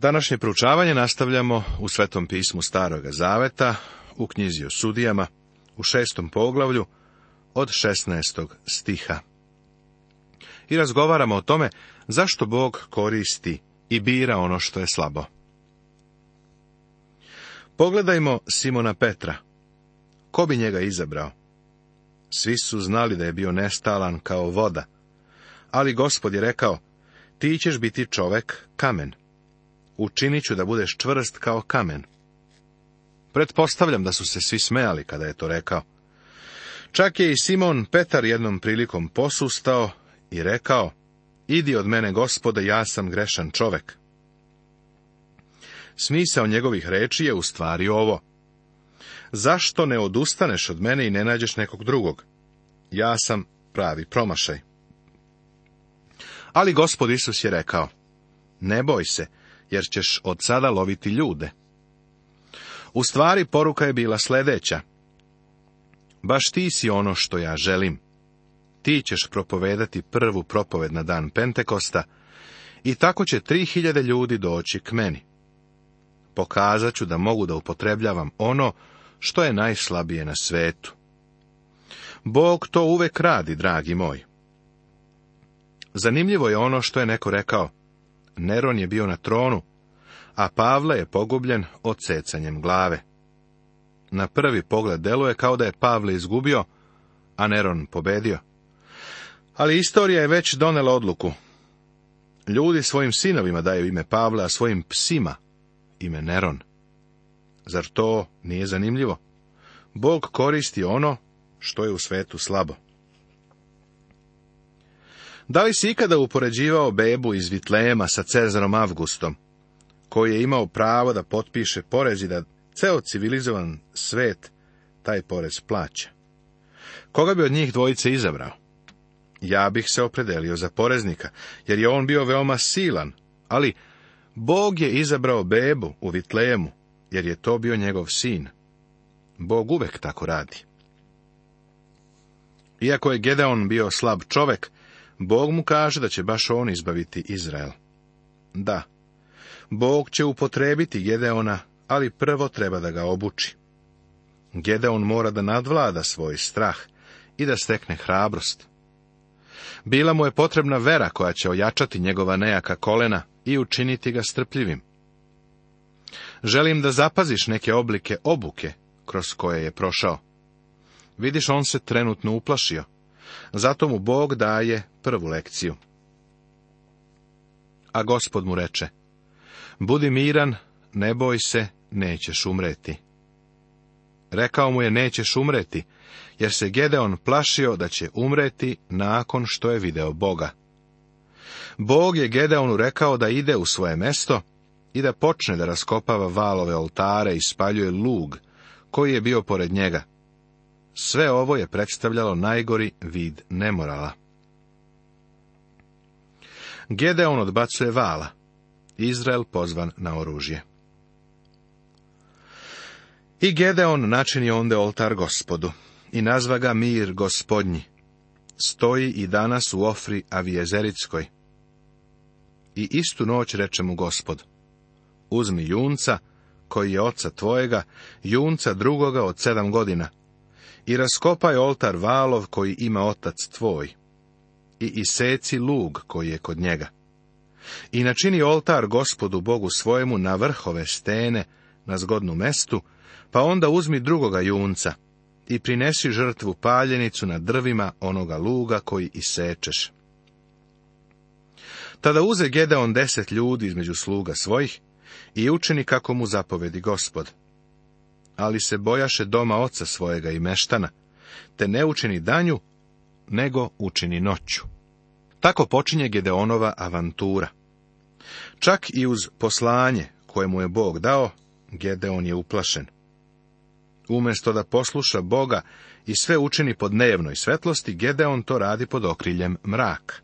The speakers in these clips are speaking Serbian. Današnje proučavanje nastavljamo u Svetom pismu Staroga Zaveta, u knjizi o sudijama, u šestom poglavlju, od šestnestog stiha. I razgovaramo o tome zašto Bog koristi i bira ono što je slabo. Pogledajmo Simona Petra. Ko bi njega izabrao? Svi su znali da je bio nestalan kao voda, ali gospod je rekao, ti ćeš biti čovek kamen učinit ću da budeš čvrst kao kamen. Pretpostavljam da su se svi smejali kada je to rekao. Čak je i Simon Petar jednom prilikom posustao i rekao, idi od mene, gospode, ja sam grešan čovek. Smisao njegovih reči je u stvari ovo. Zašto ne odustaneš od mene i ne nađeš nekog drugog? Ja sam pravi promašaj. Ali gospod Isus je rekao, ne boj se, jer ćeš od sada loviti ljude. U stvari poruka je bila sljedeća. Baš ti si ono što ja želim. Ti ćeš propovedati prvu propoved na dan Pentekosta i tako će tri hiljade ljudi doći k meni. Pokazat ću da mogu da upotrebljavam ono što je najslabije na svetu. Bog to uvek radi, dragi moj. Zanimljivo je ono što je neko rekao. Neron je bio na tronu, a Pavle je pogubljen odsecanjem glave. Na prvi pogled deluje kao da je Pavle izgubio, a Neron pobedio. Ali istorija je već donela odluku. Ljudi svojim sinovima daju ime Pavle, a svojim psima ime Neron. Zar to nije zanimljivo? Bog koristi ono što je u svetu slabo. Da li si ikada upoređivao bebu iz Vitlema sa Cezarom Avgustom, koji je imao pravo da potpiše porez i da ceo civilizovan svet taj porez plaća? Koga bi od njih dvojice izabrao? Ja bih se opredelio za poreznika, jer je on bio veoma silan, ali Bog je izabrao bebu u Vitlemu, jer je to bio njegov sin. Bog uvek tako radi. Iako je Gedeon bio slab čovek, Bog mu kaže da će baš on izbaviti Izrael. Da, Bog će upotrebiti Gedeona, ali prvo treba da ga obuči. Gedeon mora da nadvlada svoj strah i da stekne hrabrost. Bila mu je potrebna vera koja će ojačati njegova nejaka kolena i učiniti ga strpljivim. Želim da zapaziš neke oblike obuke kroz koje je prošao. Vidiš, on se trenutno uplašio. Zato mu Bog daje prvu lekciju. A gospod mu reče, budi miran, ne boj se, nećeš umreti. Rekao mu je, nećeš umreti, jer se Gedeon plašio da će umreti nakon što je video Boga. Bog je Gedeonu rekao da ide u svoje mesto i da počne da raskopava valove oltare i spaljuje lug koji je bio pored njega. Sve ovo je predstavljalo najgori vid nemorala. Gedeon odbacuje vala. Izrael pozvan na oružje. I Gedeon načini onda oltar gospodu i nazva ga mir gospodnji. Stoji i danas u ofri Avijezeritskoj. I istu noć reče mu gospod, uzmi junca koji je oca tvojega, junca drugoga od sedam godina, i raskopaj oltar valov koji ima otac tvoj, i iseci lug koji je kod njega. I načini oltar gospodu Bogu svojemu na vrhove stene, na zgodnu mestu, pa onda uzmi drugoga junca i prinesi žrtvu paljenicu na drvima onoga luga koji isečeš. Tada uze Gedeon deset ljudi između sluga svojih i učini kako mu zapovedi gospod, ali se bojaše doma oca svojega i meštana, te ne učini danju, nego učini noću. Tako počinje Gedeonova avantura. Čak i uz poslanje koje mu je Bog dao, Gedeon je uplašen. Umjesto da posluša Boga i sve učini pod dnevnoj svetlosti, Gedeon to radi pod okriljem mrak.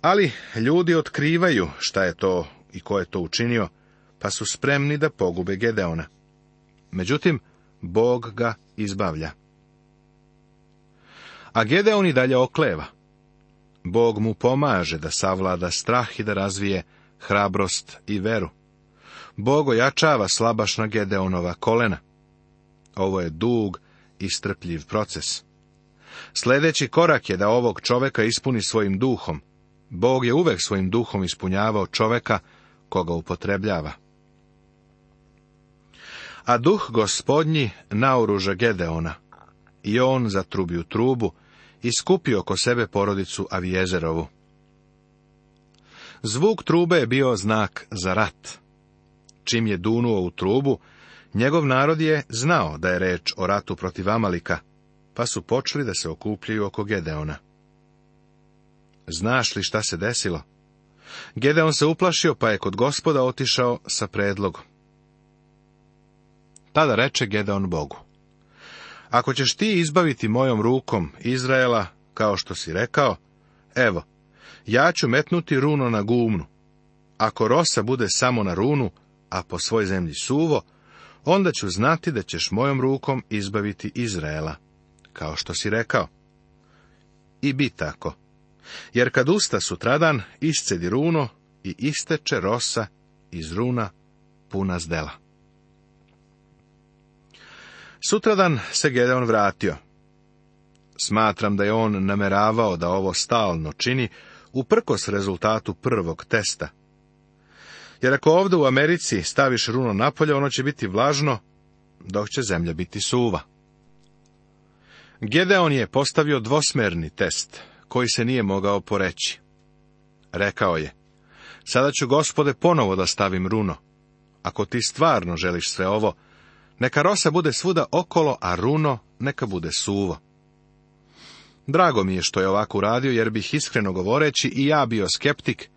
Ali ljudi otkrivaju šta je to i ko je to učinio, pa su spremni da pogube Gedeona. Međutim, Bog ga izbavlja. A Gedeon i dalje okleva. Bog mu pomaže da savlada strah i da razvije hrabrost i veru. Bog ojačava slabašna Gedeonova kolena. Ovo je dug i strpljiv proces. Sljedeći korak je da ovog čoveka ispuni svojim duhom. Bog je uvek svojim duhom ispunjavao čoveka koga upotrebljava. A duh gospodnji naoruža Gedeona. I on zatrubio trubu i skupio oko sebe porodicu Avijezerovu. Zvuk trube je bio znak za rat. Čim je dunuo u trubu, njegov narod je znao da je reč o ratu protiv Amalika, pa su počeli da se okupljaju oko Gedeona. Znaš li šta se desilo? Gedeon se uplašio, pa je kod gospoda otišao sa predlogom. Tada reče Gedeon Bogu. Ako ćeš ti izbaviti mojom rukom Izraela, kao što si rekao, evo, ja ću metnuti runo na gumnu. Ako rosa bude samo na runu, a po svoj zemlji suvo, onda ću znati da ćeš mojom rukom izbaviti Izraela, kao što si rekao. I bi tako. Jer kad usta sutradan, iscedi runo i isteče rosa iz runa puna zdela. Sutradan se Gedeon vratio. Smatram da je on nameravao da ovo stalno čini, uprkos rezultatu prvog testa. Jer ako ovdje u Americi staviš runo napolje, ono će biti vlažno, dok će zemlja biti suva. Gedeon je postavio dvosmerni test, koji se nije mogao poreći. Rekao je, sada ću gospode ponovo da stavim runo. Ako ti stvarno želiš sve ovo, neka rosa bude svuda okolo, a runo neka bude suvo. Drago mi je što je ovako uradio, jer bih iskreno govoreći i ja bio skeptik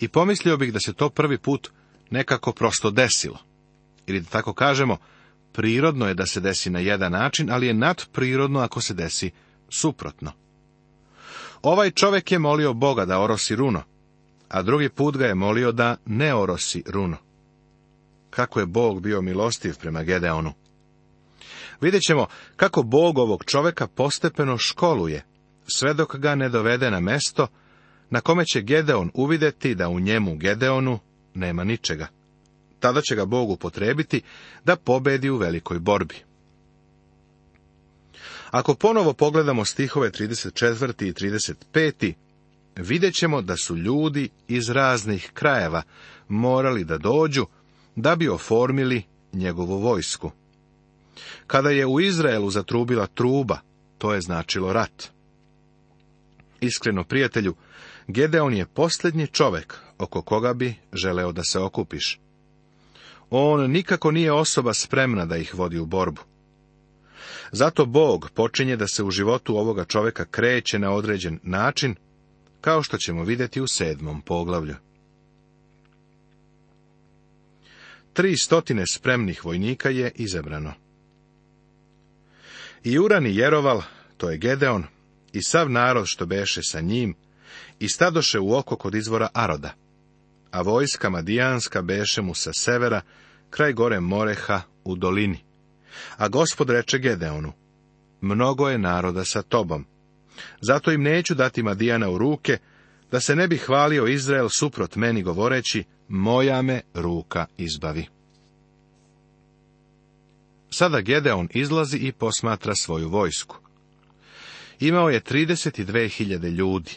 i pomislio bih da se to prvi put nekako prosto desilo. Ili da tako kažemo, prirodno je da se desi na jedan način, ali je nadprirodno ako se desi suprotno. Ovaj čovjek je molio Boga da orosi runo, a drugi put ga je molio da ne orosi runo kako je Bog bio milostiv prema Gedeonu. Vidjet ćemo kako Bog ovog čoveka postepeno školuje, sve dok ga ne dovede na mesto na kome će Gedeon uvidjeti da u njemu Gedeonu nema ničega. Tada će ga Bog upotrebiti da pobedi u velikoj borbi. Ako ponovo pogledamo stihove 34. i 35. vidjet ćemo da su ljudi iz raznih krajeva morali da dođu da bi oformili njegovu vojsku. Kada je u Izraelu zatrubila truba, to je značilo rat. Iskreno prijatelju, Gedeon je posljednji čovek oko koga bi želeo da se okupiš. On nikako nije osoba spremna da ih vodi u borbu. Zato Bog počinje da se u životu ovoga čoveka kreće na određen način, kao što ćemo vidjeti u sedmom poglavlju. Tri stotine spremnih vojnika je izabrano. I Uran Jeroval, to je Gedeon, i sav narod što beše sa njim, i stadoše u oko kod izvora Aroda, a vojska Madijanska beše mu sa severa, kraj gore Moreha u dolini. A gospod reče Gedeonu, mnogo je naroda sa tobom. Zato im neću dati Madijana u ruke, da se ne bi hvalio Izrael suprot meni govoreći, moja me ruka izbavi. Sada Gedeon izlazi i posmatra svoju vojsku. Imao je 32.000 ljudi.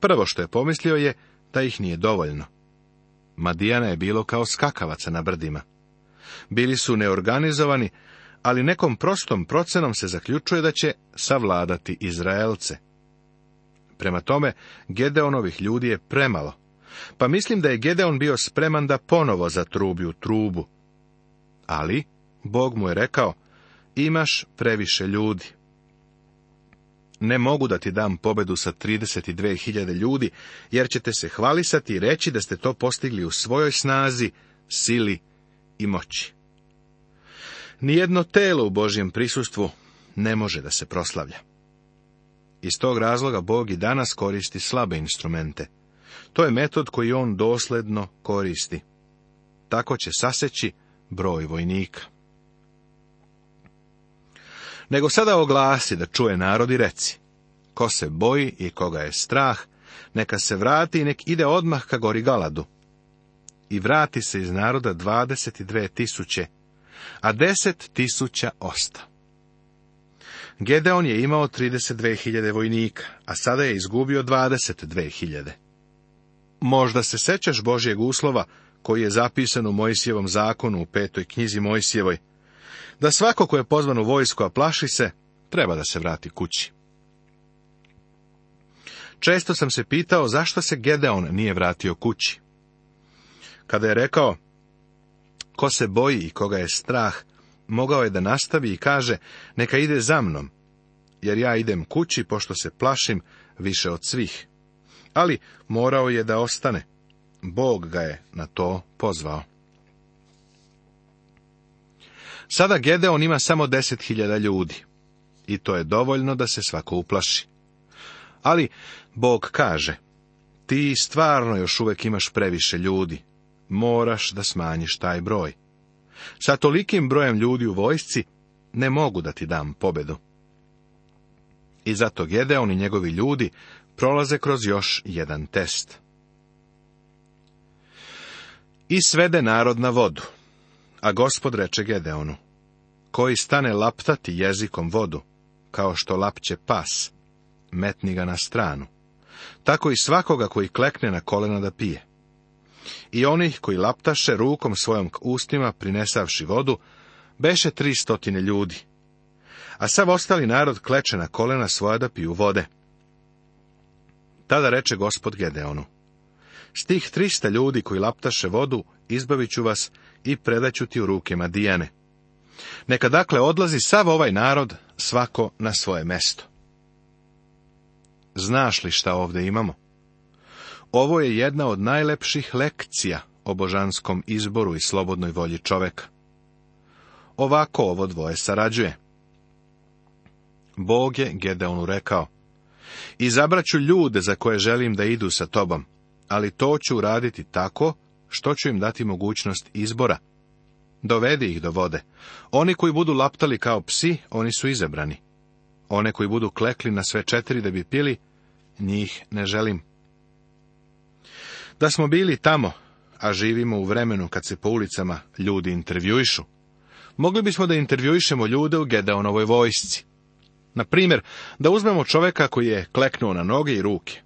Prvo što je pomislio je da ih nije dovoljno. Madijana je bilo kao skakavaca na brdima. Bili su neorganizovani, ali nekom prostom procenom se zaključuje da će savladati Izraelce. Prema tome, Gedeonovih ljudi je premalo. Pa mislim da je Gedeon bio spreman da ponovo zatrubi u trubu. Ali, Bog mu je rekao, imaš previše ljudi. Ne mogu da ti dam pobedu sa 32.000 ljudi, jer ćete se hvalisati i reći da ste to postigli u svojoj snazi, sili i moći. Nijedno telo u Božjem prisustvu ne može da se proslavlja. Iz tog razloga Bog i danas koristi slabe instrumente. To je metod koji on dosledno koristi. Tako će saseći broj vojnika. Nego sada oglasi da čuje narod i reci. Ko se boji i koga je strah, neka se vrati i nek ide odmah ka gori Galadu. I vrati se iz naroda dvadeset tisuće, a deset tisuća osta. Gedeon je imao 32.000 vojnika, a sada je izgubio 22.000. Možda se sećaš Božjeg uslova, koji je zapisan u Mojsijevom zakonu u petoj knjizi Mojsijevoj, da svako ko je pozvan u vojsku, a plaši se, treba da se vrati kući. Često sam se pitao zašto se Gedeon nije vratio kući. Kada je rekao, ko se boji i koga je strah, mogao je da nastavi i kaže, neka ide za mnom, jer ja idem kući, pošto se plašim više od svih. Ali morao je da ostane. Bog ga je na to pozvao. Sada Gedeon ima samo deset hiljada ljudi. I to je dovoljno da se svako uplaši. Ali Bog kaže, ti stvarno još uvek imaš previše ljudi. Moraš da smanjiš taj broj. Sa tolikim brojem ljudi u vojsci ne mogu da ti dam pobedu. I zato Gedeon i njegovi ljudi prolaze kroz još jedan test. I svede narod na vodu, a gospod reče Gedeonu, koji stane laptati jezikom vodu, kao što lapće pas, metni ga na stranu, tako i svakoga koji klekne na kolena da pije. I onih koji laptaše rukom svojom k ustima, prinesavši vodu, beše tri stotine ljudi. A sav ostali narod kleče na kolena svoja da piju vode. Tada reče gospod Gedeonu, s tih trista ljudi koji laptaše vodu, izbavit ću vas i ću ti u ruke Madijane. Neka dakle odlazi sav ovaj narod, svako na svoje mesto. Znaš li šta ovdje imamo? Ovo je jedna od najlepših lekcija o božanskom izboru i slobodnoj volji čoveka. Ovako ovo dvoje sarađuje. Bog je Gedeonu rekao, Izabraću ljude za koje želim da idu sa tobom, ali to ću uraditi tako što ću im dati mogućnost izbora. Dovedi ih do vode. Oni koji budu laptali kao psi, oni su izabrani. One koji budu klekli na sve četiri da bi pili, njih ne želim. Da smo bili tamo, a živimo u vremenu kad se po ulicama ljudi intervjuišu, mogli bismo da intervjuišemo ljude u Gedeonovoj vojsci. Na primjer, da uzmemo čoveka koji je kleknuo na noge i ruke.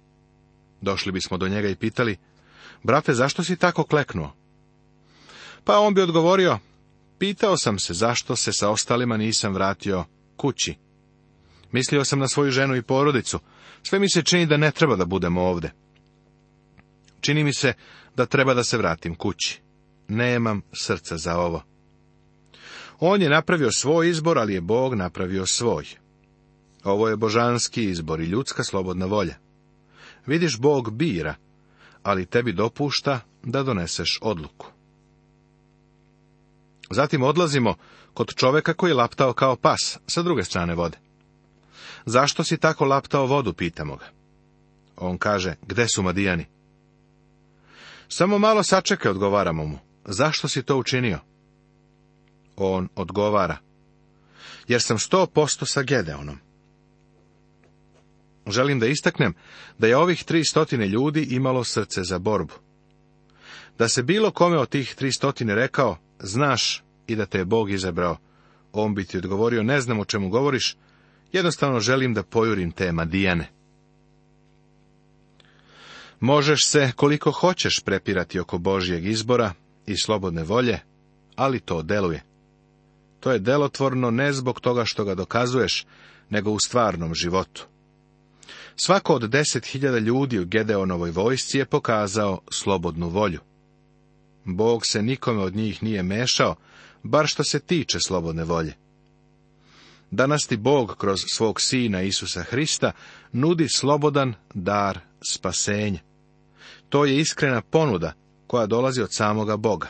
Došli bismo do njega i pitali, brate, zašto si tako kleknuo? Pa on bi odgovorio, pitao sam se zašto se sa ostalima nisam vratio kući. Mislio sam na svoju ženu i porodicu. Sve mi se čini da ne treba da budemo ovde. Čini mi se da treba da se vratim kući. Nemam srca za ovo. On je napravio svoj izbor, ali je Bog napravio svoj. Ovo je božanski izbor i ljudska slobodna volja. Vidiš, Bog bira, ali tebi dopušta da doneseš odluku. Zatim odlazimo kod čoveka koji je laptao kao pas sa druge strane vode. Zašto si tako laptao vodu, pitamo ga. On kaže, gde su Madijani? Samo malo sačekaj, odgovaramo mu. Zašto si to učinio? On odgovara. Jer sam sto posto sa Gedeonom. Želim da istaknem da je ovih tri stotine ljudi imalo srce za borbu. Da se bilo kome od tih tri stotine rekao, znaš i da te je Bog izabrao, on bi ti odgovorio, ne znam o čemu govoriš, jednostavno želim da pojurim tema Madijane. Možeš se koliko hoćeš prepirati oko Božijeg izbora i slobodne volje, ali to deluje. To je delotvorno ne zbog toga što ga dokazuješ, nego u stvarnom životu. Svako od deset hiljada ljudi u Gedeonovoj vojsci je pokazao slobodnu volju. Bog se nikome od njih nije mešao, bar što se tiče slobodne volje. Danas ti Bog kroz svog Sina Isusa Hrista nudi slobodan dar spasenja. To je iskrena ponuda koja dolazi od samoga Boga.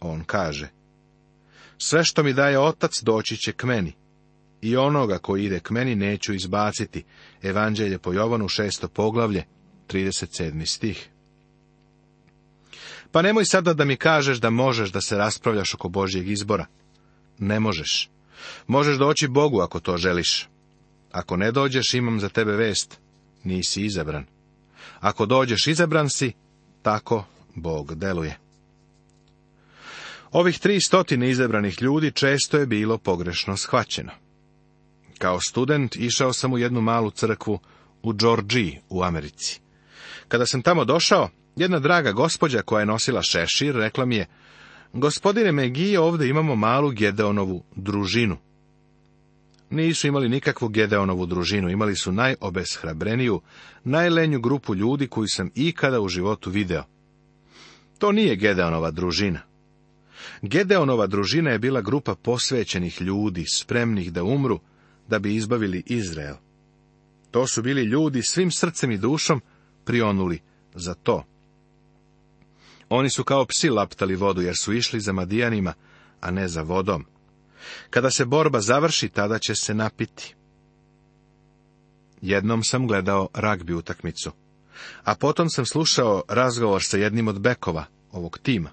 On kaže, sve što mi daje otac doći će k meni, i onoga koji ide k meni neću izbaciti. Evanđelje po Jovanu šesto poglavlje, 37. stih. Pa nemoj sada da mi kažeš da možeš da se raspravljaš oko Božjeg izbora. Ne možeš. Možeš doći Bogu ako to želiš. Ako ne dođeš, imam za tebe vest. Nisi izabran. Ako dođeš izabran si, tako Bog deluje. Ovih tri stotine izabranih ljudi često je bilo pogrešno shvaćeno. Kao student išao sam u jednu malu crkvu u Georgiji u Americi. Kada sam tamo došao, jedna draga gospođa koja je nosila šešir rekla mi je, gospodine Megije ovdje imamo malu Gedeonovu družinu. Nisu imali nikakvu Gedeonovu družinu, imali su najobeshrabreniju, najlenju grupu ljudi koju sam ikada u životu video. To nije Gedeonova družina. Gedeonova družina je bila grupa posvećenih ljudi, spremnih da umru, da bi izbavili Izrael. To su bili ljudi svim srcem i dušom prionuli za to. Oni su kao psi laptali vodu, jer su išli za Madijanima, a ne za vodom. Kada se borba završi, tada će se napiti. Jednom sam gledao ragbi utakmicu, a potom sam slušao razgovor sa jednim od bekova ovog tima.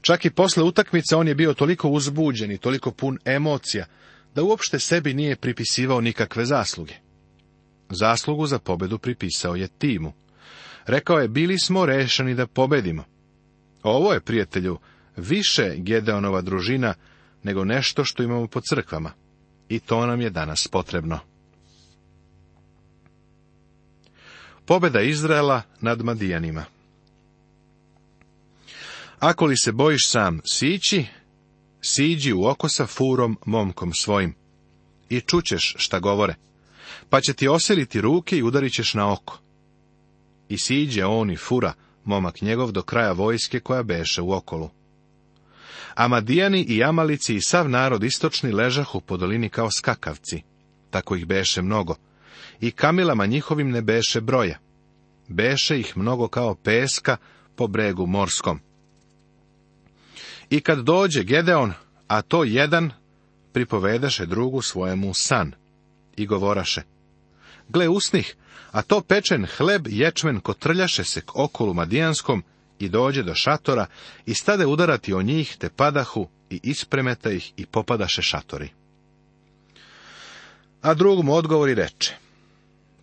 Čak i posle utakmice on je bio toliko uzbuđen i toliko pun emocija, da uopšte sebi nije pripisivao nikakve zasluge. Zaslugu za pobedu pripisao je timu. Rekao je, bili smo rešeni da pobedimo. Ovo je, prijatelju, više Gedeonova družina nego nešto što imamo po crkvama. I to nam je danas potrebno. Pobeda Izraela nad Madijanima Ako li se bojiš sam sići, siđi u oko sa furom momkom svojim i čućeš šta govore, pa će ti oseliti ruke i udarit ćeš na oko. I siđe on i fura, momak njegov, do kraja vojske koja beše u okolu. Amadijani i Jamalici i sav narod istočni ležah u podolini kao skakavci. Tako ih beše mnogo. I kamilama njihovim ne beše broja. Beše ih mnogo kao peska po bregu morskom. I kad dođe Gedeon, a to jedan, pripovedaše drugu svojemu san. I govoraše, gle usnih, a to pečen hleb ječmen kotrljaše se k okolu madijanskom, i dođe do šatora i stade udarati o njih, te padahu i ispremete ih i popadaše šatori. A drugom odgovori reče,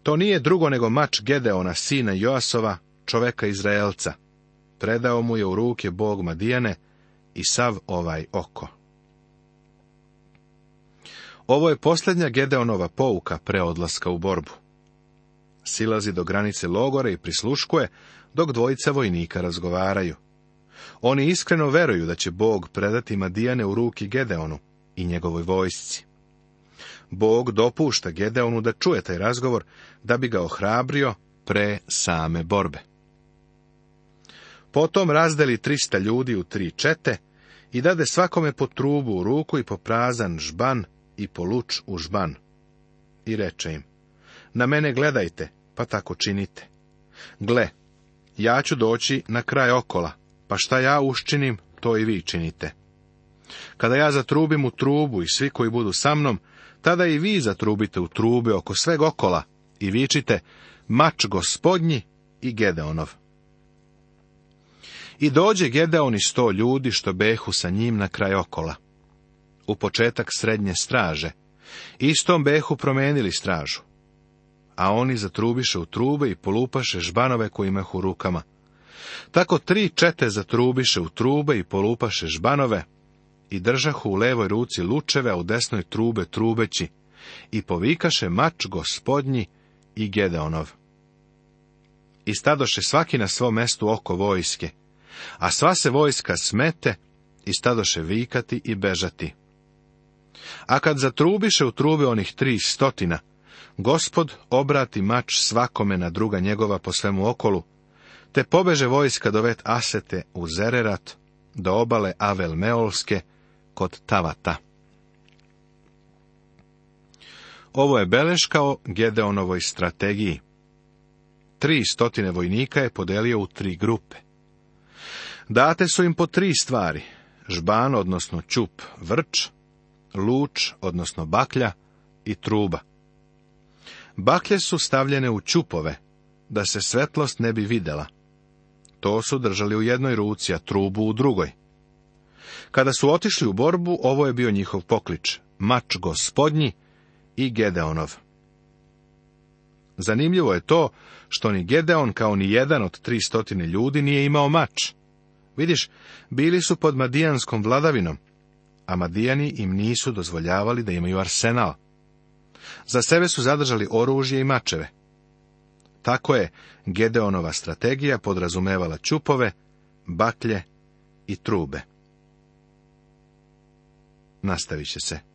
to nije drugo nego mač Gedeona, sina Joasova, čoveka Izraelca. Predao mu je u ruke bog Madijane i sav ovaj oko. Ovo je posljednja Gedeonova pouka pre odlaska u borbu. Silazi do granice logore i prisluškuje, dok dvojica vojnika razgovaraju. Oni iskreno veruju da će Bog predati Madijane u ruki Gedeonu i njegovoj vojsci. Bog dopušta Gedeonu da čuje taj razgovor, da bi ga ohrabrio pre same borbe. Potom razdeli 300 ljudi u tri čete i dade svakome po trubu u ruku i po prazan žban i po luč u žban. I reče im, na mene gledajte, pa tako činite. Gle, ja ću doći na kraj okola, pa šta ja uščinim, to i vi činite. Kada ja zatrubim u trubu i svi koji budu sa mnom, tada i vi zatrubite u trube oko sveg okola i vičite, mač gospodnji i Gedeonov. I dođe Gedeon i sto ljudi što behu sa njim na kraj okola. U početak srednje straže. Istom behu promenili stražu a oni zatrubiše u trube i polupaše žbanove koje u rukama. Tako tri čete zatrubiše u trube i polupaše žbanove i držahu u levoj ruci lučeve, a u desnoj trube trubeći i povikaše mač gospodnji i Gedeonov. I stadoše svaki na svom mestu oko vojske, a sva se vojska smete i stadoše vikati i bežati. A kad zatrubiše u trube onih tri stotina, Gospod obrati mač svakome na druga njegova po svemu okolu, te pobeže vojska do vet Asete u Zererat, do obale Avel Meolske, kod Tavata. Ovo je beleška o Gedeonovoj strategiji. Tri stotine vojnika je podelio u tri grupe. Date su im po tri stvari, žban, odnosno čup, vrč, luč, odnosno baklja i truba. Baklje su stavljene u čupove, da se svetlost ne bi videla. To su držali u jednoj ruci, a trubu u drugoj. Kada su otišli u borbu, ovo je bio njihov poklič, mač gospodnji i Gedeonov. Zanimljivo je to što ni Gedeon kao ni jedan od tri stotine ljudi nije imao mač. Vidiš, bili su pod Madijanskom vladavinom, a Madijani im nisu dozvoljavali da imaju arsenal. Za sebe su zadržali oružje i mačeve. Tako je Gedeonova strategija podrazumevala čupove, baklje i trube. Nastavit će se.